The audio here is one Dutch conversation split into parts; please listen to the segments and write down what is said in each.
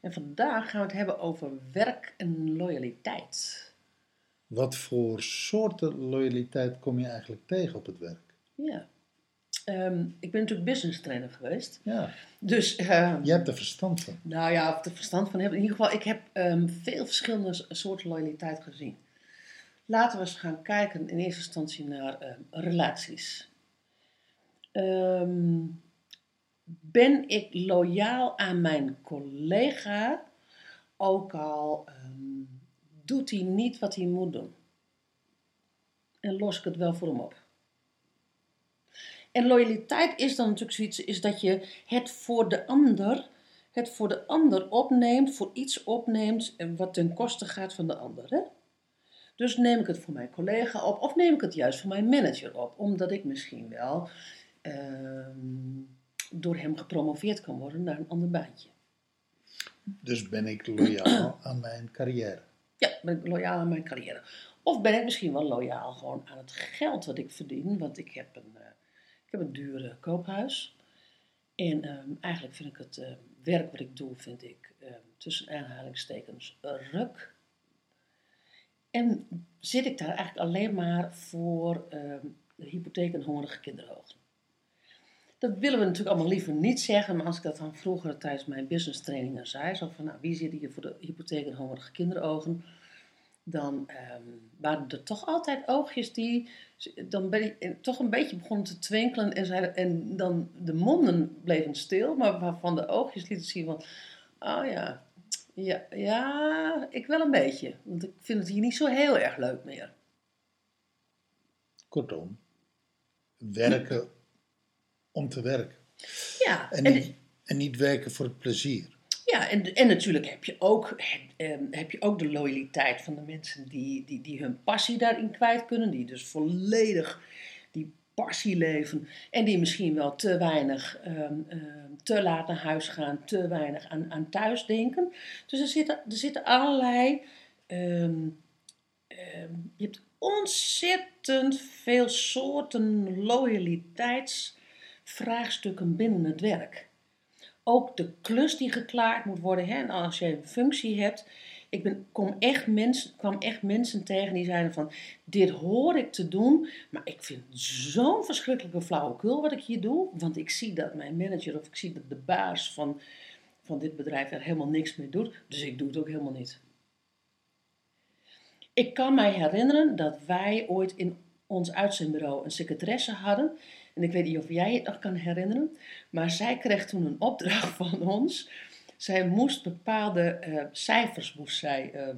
En vandaag gaan we het hebben over werk en loyaliteit. Wat voor soorten loyaliteit kom je eigenlijk tegen op het werk? Ja. Ehm, ik ben natuurlijk business trainer geweest. Ja, Dus, ehm, je hebt er verstand van. nou ja, of er verstand van heb. In ieder geval, ik heb ehm, veel verschillende soorten loyaliteit gezien. Laten we eens gaan kijken in eerste instantie naar relaties. Ehm, ben ik loyaal aan mijn collega, ook al ehm, doet hij niet wat hij moet doen? En los ik het wel voor hem op? En loyaliteit is dan natuurlijk zoiets, is dat je het voor de ander, het voor de ander opneemt, voor iets opneemt en wat ten koste gaat van de ander. Hè? Dus neem ik het voor mijn collega op, of neem ik het juist voor mijn manager op, omdat ik misschien wel ehm, door hem gepromoveerd kan worden naar een ander baantje. Dus ben ik loyaal aan mijn carrière. Ja, ben ik loyaal aan mijn carrière. Of ben ik misschien wel loyaal gewoon aan het geld wat ik verdien. Want ik heb een, eh, ik heb een dure koophuis. En ehm, eigenlijk vind ik het eh, werk wat ik doe, vind ik ehm, tussen aanhalingstekens ruk. En zit ik daar eigenlijk alleen maar voor ehm, de hypotheek en hongerige kinderogen. Dat willen we natuurlijk allemaal liever niet zeggen, maar als ik dat dan vroeger tijdens mijn business trainingen zei, zo van nou, wie zit hier voor de hypotheek en hongerige kinderogen, dan ehm, waren er toch altijd oogjes die dan ben ik toch een beetje begonnen te twinkelen en, zeiden, en dan de monden bleven stil, maar waarvan de oogjes lieten zien van, oh ja, ja, ja, ik wel een beetje, want ik vind het hier niet zo heel erg leuk meer. Kortom, werken om te werken. Ja, En en, niet, en niet werken voor het plezier. Ja, en, en natuurlijk heb je, ook, eh, heb je ook de loyaliteit van de mensen die, die, die hun passie daarin kwijt kunnen. Die dus volledig die passie leven. En die misschien wel te weinig, ehm, ehm, te laat naar huis gaan, te weinig aan, aan thuis denken. Dus er zitten, er zitten allerlei. ehm, ehm, je hebt ontzettend veel soorten loyaliteitsvraagstukken binnen het werk ook de klus die geklaard moet worden. Hè? En als je een functie hebt. Ik ben, kom echt mensen, kwam echt mensen tegen die zeiden van... Dit hoor ik te doen, maar ik vind zo'n verschrikkelijke flauwekul wat ik hier doe. Want ik zie dat mijn manager of ik zie dat de baas van, van dit bedrijf er helemaal niks mee doet. Dus ik doe het ook helemaal niet. Ik kan mij herinneren dat wij ooit in ons uitzendbureau een secretaresse hadden. En ik weet niet of jij het nog kan herinneren. Maar zij kreeg toen een opdracht van ons. Zij moest bepaalde eh, cijfers, moest zij, ehm,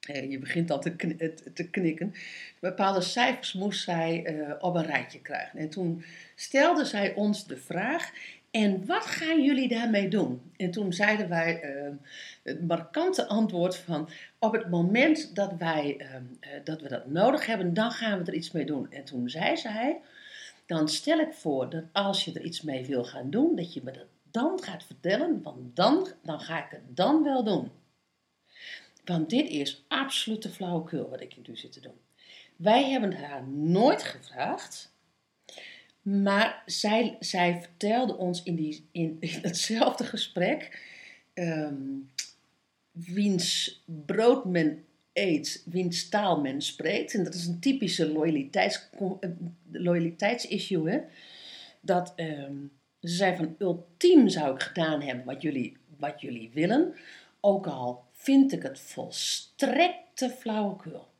eh, je begint al te, kn- te- knikken. Bepaalde cijfers moest zij eh, op een rijtje krijgen. En toen stelde zij ons de vraag, en wat gaan jullie daarmee doen? En toen zeiden wij ehm, het markante antwoord van, op het moment dat, wij, ehm, eh, dat we dat nodig hebben, dan gaan we er iets mee doen. En toen zei zij, dan stel ik voor dat als je er iets mee wil gaan doen, dat je me dat dan gaat vertellen, want dan, dan ga ik het dan wel doen. Want dit is absolute flauwekul wat ik nu zit te doen. Wij hebben haar nooit gevraagd, maar zij, zij vertelde ons in, die, in, hetzelfde gesprek ehm, wiens brood men eet, wiens taal men spreekt. En dat is een typische loyaliteits, eh, loyaliteitsissue. Hè? Dat ehm, ze zei van ultiem zou ik gedaan hebben wat jullie, wat jullie willen. Ook al vind ik het volstrekte flauwekul.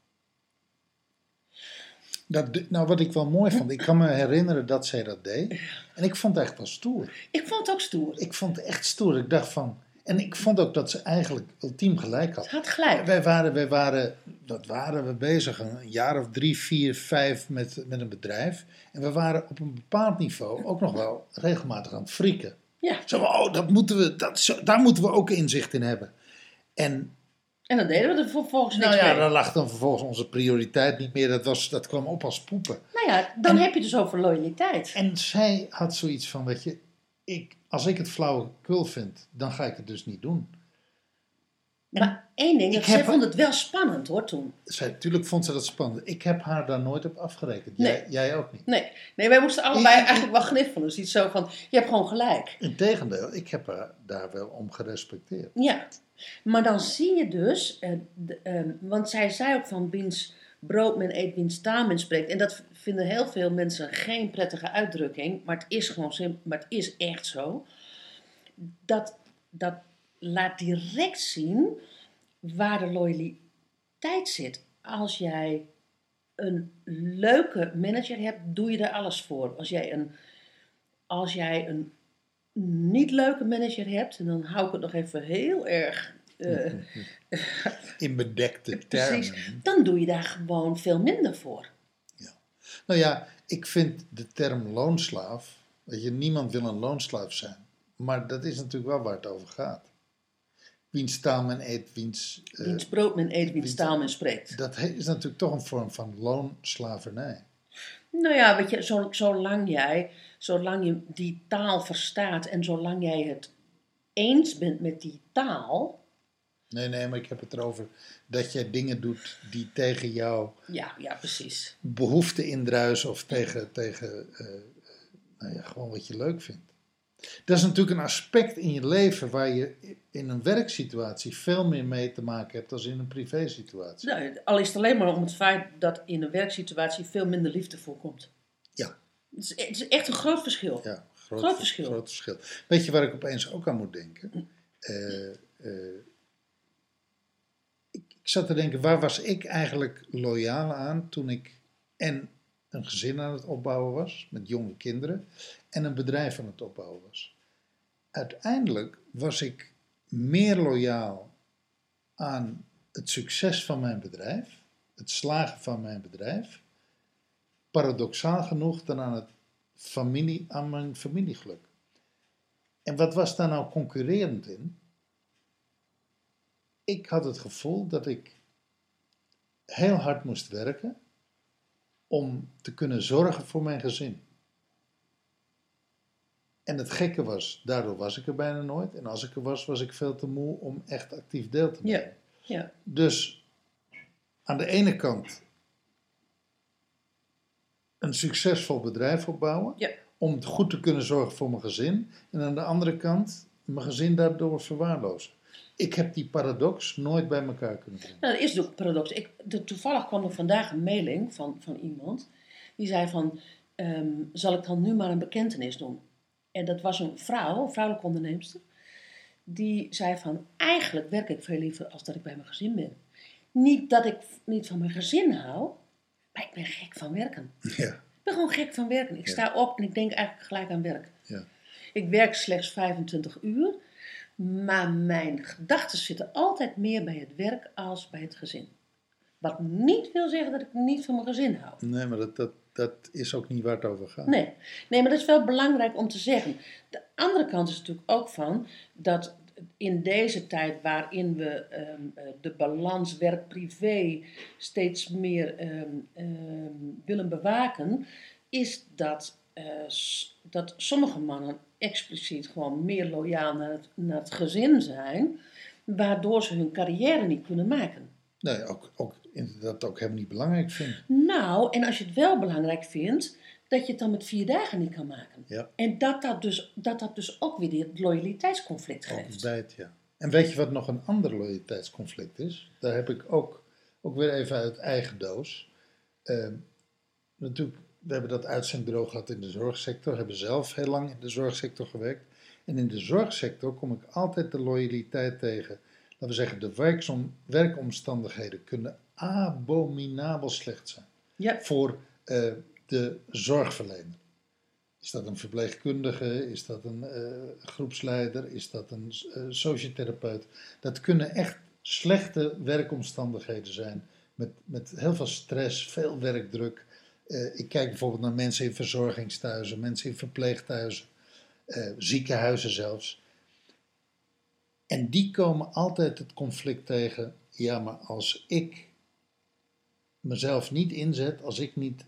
Dat, nou, wat ik wel mooi vond, ik kan me herinneren dat zij dat deed. En ik vond het echt wel stoer. Ik vond het ook stoer. Ik vond het echt stoer. Ik dacht van. En ik vond ook dat ze eigenlijk ultiem gelijk had. Had gelijk. Wij waren, wij waren, wat waren we bezig? Een jaar of drie, vier, vijf met, met een bedrijf. En we waren op een bepaald niveau ook nog wel regelmatig aan het frieken. Ja, Zo, oh, dat moeten we, dat, daar moeten we ook inzicht in hebben. En en dan deden we er vervolgens Nou niks ja, mee. daar lag dan vervolgens onze prioriteit niet meer. Dat, was, dat kwam op als poepen. Nou ja, dan En- heb je dus over loyaliteit. En zij had zoiets van, weet je, ik, als ik het flauwekul vind, dan ga ik het dus niet doen. Maar één ding, ik zij heb- vond het wel spannend hoor toen. Zij, natuurlijk vond ze dat spannend. Ik heb haar daar nooit op afgerekend. Jij, Nee. jij ook niet. Nee, nee wij moesten allebei Ik- eigenlijk wel gniffelen. Dus iets zo van, je hebt gewoon gelijk. Integendeel, ik heb haar daar wel om gerespecteerd. Ja, maar dan zie je dus, eh, de, ehm, want zij zei ook van wiens brood men eet, wiens taal men spreekt. En dat vinden heel veel mensen geen prettige uitdrukking, maar het is gewoon sim- maar het is echt zo. Dat, dat laat direct zien waar de loyaliteit zit. Als jij een leuke manager hebt, doe je er alles voor. Als jij een, als jij een niet leuke manager hebt, en dan hou ik het nog even heel erg. Eh, In bedekte termen. precies, dan doe je daar gewoon veel minder voor. Nou ja, ik vind de term loonslaaf, weet je, niemand wil een loonslaaf zijn. Maar dat is natuurlijk wel waar het over gaat. Wiens taal men eet, wiens... eh, Wiens brood men eet, wiens taal men spreekt. dat is natuurlijk toch een vorm van loonslavernij. Nou ja, weet je, zo- zolang jij, zolang je die taal verstaat en zolang jij het eens bent met die taal, Nee, nee, maar ik heb het erover dat jij dingen doet die tegen jouw ja, ja, precies. behoefte indruisen of tegen, tegen eh, nou ja, gewoon wat je leuk vindt. Dat is natuurlijk een aspect in je leven waar je in een werksituatie veel meer mee te maken hebt dan in een privésituatie. Nou, al is het alleen maar om het feit dat in een werksituatie veel minder liefde voorkomt. Ja. Het is, het is echt een groot verschil. Ja, groot, Groot verschil. groot verschil. Weet je waar ik opeens ook aan moet denken? Ik zat te denken, waar was ik eigenlijk loyaal aan toen ik en een gezin aan het opbouwen was, met jonge kinderen, en een bedrijf aan het opbouwen was? Uiteindelijk was ik meer loyaal aan het succes van mijn bedrijf, het slagen van mijn bedrijf, paradoxaal genoeg dan aan, het familie, aan mijn familiegeluk. En wat was daar nou concurrerend in? Ik had het gevoel dat ik heel hard moest werken om te kunnen zorgen voor mijn gezin. En het gekke was, daardoor was ik er bijna nooit. En als ik er was, was ik veel te moe om echt actief deel te Ja. nemen. Ja. Dus aan de ene kant een succesvol bedrijf opbouwen. Ja. Om goed te kunnen zorgen voor mijn gezin. En aan de andere kant mijn gezin daardoor verwaarlozen. Ik heb die paradox nooit bij elkaar kunnen brengen. Nou, dat is ook een paradox. Ik, de, toevallig kwam er vandaag een mailing van, van iemand. Die zei van, ehm, zal ik dan nu maar een bekentenis doen? En dat was een vrouw, een vrouwelijke onderneemster. Die zei van, eigenlijk werk ik veel liever als dat ik bij mijn gezin ben. Niet dat ik niet van mijn gezin hou, maar ik ben gek van werken. Ja, Ik ben gewoon gek van werken. Ik Ja. sta op en ik denk eigenlijk gelijk aan werk. ja. Ik werk slechts 25 uur, maar mijn gedachten zitten altijd meer bij het werk als bij het gezin. Wat niet wil zeggen dat ik niet van mijn gezin hou. Nee, maar dat, dat, dat is ook niet waar het over gaat. Nee. nee, maar dat is wel belangrijk om te zeggen. De andere kant is natuurlijk ook van dat in deze tijd waarin we ehm, eh, de balans werk-privé steeds meer ehm, ehm, willen bewaken, is dat, eh, dat sommige mannen expliciet gewoon meer loyaal naar het, naar het gezin zijn, waardoor ze hun carrière niet kunnen maken. Nee, ook, ook, dat ook helemaal niet belangrijk vinden. Nou, en als je het wel belangrijk vindt, dat je het dan met vier dagen niet kan maken. Ja. En dat dat dus, dat dat dus ook weer dit loyaliteitsconflict geeft. bij het, ja. En weet je wat nog een ander loyaliteitsconflict is? Daar heb ik ook, ook weer even uit eigen doos. Eh, natuurlijk, we hebben dat uitzendbureau gehad in de zorgsector. Hebben zelf heel lang in de zorgsector gewerkt. En in de zorgsector kom ik altijd de loyaliteit tegen. Laten we zeggen, de werksom, werkomstandigheden kunnen abominabel slecht zijn Ja, voor eh, de zorgverlener. Is dat een verpleegkundige? Is dat een eh, groepsleider? Is dat een eh, sociotherapeut? Dat kunnen echt slechte werkomstandigheden zijn. Met, met heel veel stress, veel werkdruk. Eh, ik kijk bijvoorbeeld naar mensen in verzorgingstehuizen, mensen in verpleeghuizen, eh, ziekenhuizen zelfs. En die komen altijd het conflict tegen Ja, maar als ik mezelf niet inzet, als ik niet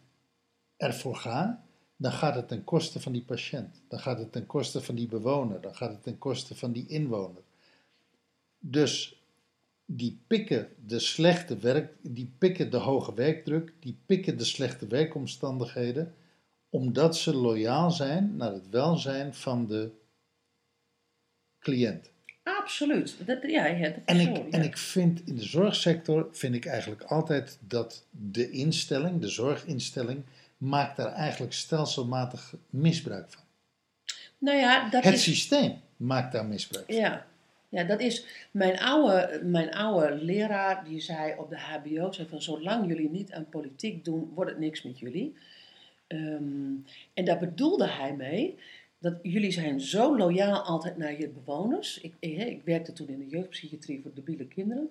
ervoor ga, dan gaat het ten koste van die patiënt. Dan gaat het ten koste van die bewoner. Dan gaat het ten koste van die inwoner. Dus die pikken de slechte werk, die pikken de hoge werkdruk, die pikken de slechte werkomstandigheden, omdat ze loyaal zijn naar het welzijn van de cliënt. Absoluut. Dat, ja, ja, dat is En zo, ik, ja. en ik vind in de zorgsector, vind ik eigenlijk altijd dat de instelling, de zorginstelling, maakt daar eigenlijk stelselmatig misbruik van. Nou ja, dat Het is... systeem maakt daar misbruik van. Ja. Ja, dat is... Mijn oude, mijn oude leraar, die zei op de hbo, zei van... Zolang jullie niet aan politiek doen, wordt het niks met jullie. Ehm, en daar bedoelde hij mee... Dat jullie zijn zo loyaal altijd naar je bewoners. Ik, ik, werkte toen in de jeugdpsychiatrie voor debiele kinderen.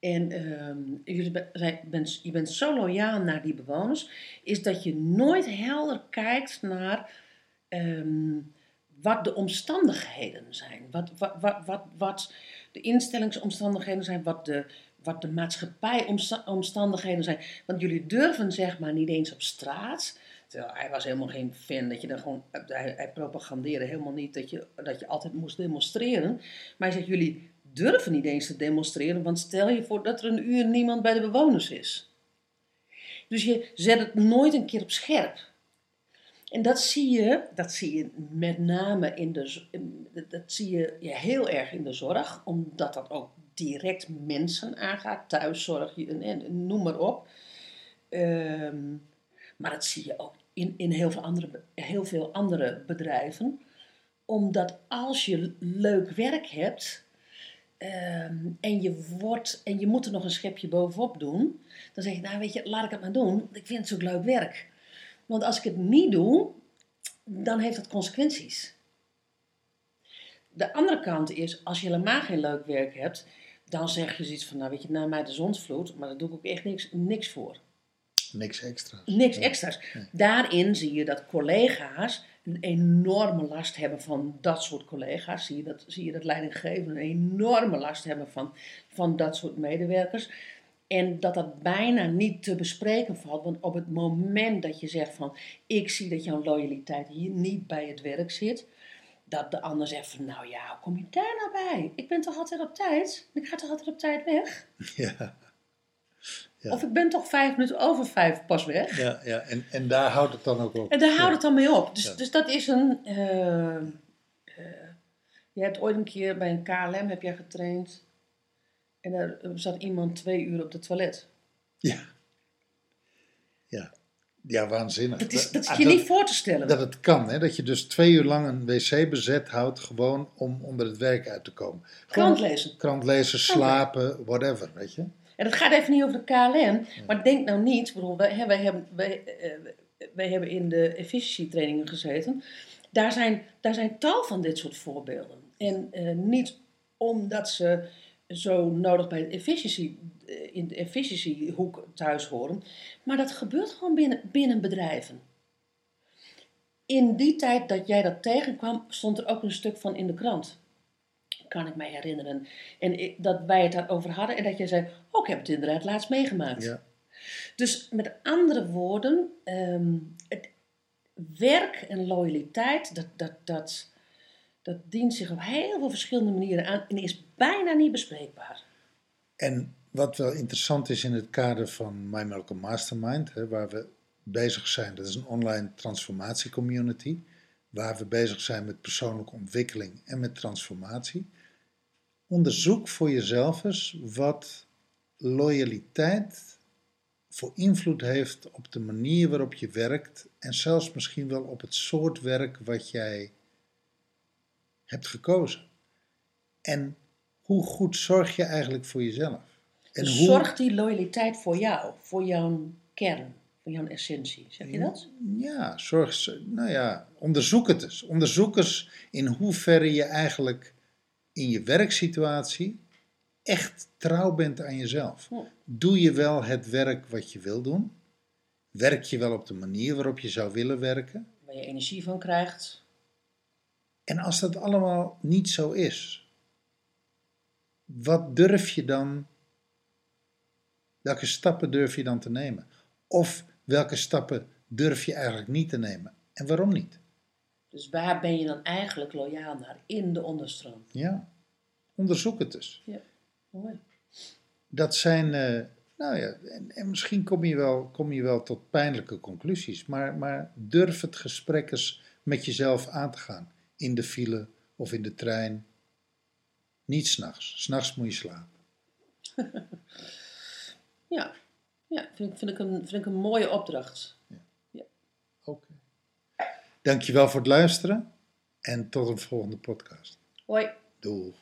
En ehm, jullie ben- je bent zo loyaal naar die bewoners, is dat je nooit helder kijkt naar ehm, wat de omstandigheden zijn. Wat, wat, wat, wat, wat de instellingsomstandigheden zijn, wat de, wat de maatschappijomstandigheden zijn. Want jullie durven zeg maar niet eens op straat. Terwijl hij was helemaal geen fan dat je dan gewoon. Hij, hij propagandeerde helemaal niet dat je, dat je altijd moest demonstreren. Maar hij zegt: jullie durven niet eens te demonstreren, want stel je voor dat er een uur niemand bij de bewoners is. Dus je zet het nooit een keer op scherp. En dat zie je, dat zie je met name in de, dat zie je heel erg in de zorg, omdat dat ook direct mensen aangaat, thuiszorg, noem maar op. Ehm, maar dat zie je ook in, in heel, veel andere, heel veel andere bedrijven. Omdat als je leuk werk hebt ehm, en, je wordt, en je moet er nog een schepje bovenop doen, dan zeg je, nou weet je, laat ik het maar doen. Ik vind het zo'n leuk werk. Want als ik het niet doe, dan heeft dat consequenties. De andere kant is, als je helemaal geen leuk werk hebt, dan zeg je zoiets van, nou weet je, naar mij de zonsvloed, maar daar doe ik ook echt niks, niks voor. Niks extra's. Niks extra's. Daarin zie je dat collega's een enorme last hebben van dat soort collega's. Zie je dat, zie je dat leidinggevenden een enorme last hebben van, van dat soort medewerkers. En dat dat bijna niet te bespreken valt. Want op het moment dat je zegt van... ik zie dat jouw loyaliteit hier niet bij het werk zit... dat de ander zegt van... nou ja, hoe kom je daar nou bij? Ik ben toch altijd op tijd? Ik ga toch altijd op tijd weg? Ja, Ja. Of ik ben toch vijf minuten over vijf pas weg? ja, ja. En, en daar houdt het dan ook op. En daar houdt het dan mee op. Dus, Ja. dus dat is een. eh, eh, je hebt ooit een keer bij een KLM heb jij getraind. En er zat iemand twee uur op het toilet. Ja. Ja. Ja, waanzinnig. Dat is, dat is Ah, je niet voor te stellen. Dat het kan, hè? dat je dus twee uur lang een wc bezet houdt, gewoon om onder het werk uit te komen. Krant lezen. Krant lezen, slapen, whatever, weet je. En dat gaat even niet over de KLM. Maar denk nou niet. bedoel, wij, hè, wij, hebben, wij, eh, wij hebben in de efficiency trainingen gezeten. Daar zijn, daar zijn tal van dit soort voorbeelden. En eh, niet omdat ze zo nodig bij de efficiency, eh, in de efficiëntiehoek thuis horen. Maar dat gebeurt gewoon binnen, binnen bedrijven. In die tijd dat jij dat tegenkwam, stond er ook een stuk van in de krant. Kan ik mij herinneren. En ik- dat wij het daarover hadden en dat jij zei: Oh, ik heb het inderdaad laatst meegemaakt. Ja. Dus met andere woorden, ehm, het werk en loyaliteit, dat, dat, dat, dat dient zich op heel veel verschillende manieren aan en is bijna niet bespreekbaar. En wat wel interessant is in het kader van My Malcolm Mastermind, hè, waar we bezig zijn, dat is een online transformatiecommunity, waar we bezig zijn met persoonlijke ontwikkeling en met transformatie. Onderzoek voor jezelf eens wat loyaliteit voor invloed heeft op de manier waarop je werkt en zelfs misschien wel op het soort werk wat jij hebt gekozen. En hoe goed zorg je eigenlijk voor jezelf? En Dus hoe, Zorgt die loyaliteit voor jou, voor jouw kern, voor jouw essentie, zeg je dat? Ja, zorg, nou ja, onderzoek het eens. Onderzoek eens in hoeverre je eigenlijk in je werksituatie echt trouw bent aan jezelf. Ja. Doe je wel het werk wat je wil doen? Werk je wel op de manier waarop je zou willen werken? Waar je energie van krijgt. En als dat allemaal niet zo is, wat durf je dan Welke stappen durf je dan te nemen? Of welke stappen durf je eigenlijk niet te nemen? En waarom niet? Dus waar ben je dan eigenlijk loyaal naar in de onderstroom? Ja, onderzoek het dus. Mooi. Dat zijn, eh, nou ja, en, en misschien kom je, wel, kom je wel tot pijnlijke conclusies, maar, maar durf het gesprek eens met jezelf aan te gaan. In de file of in de trein. Niet s'nachts. S'nachts moet je slapen. Ja, ja vind, ik- vind, ik een, vind ik een mooie opdracht. Oké. Dankjewel voor het luisteren en tot een volgende podcast. Hoi. Doei.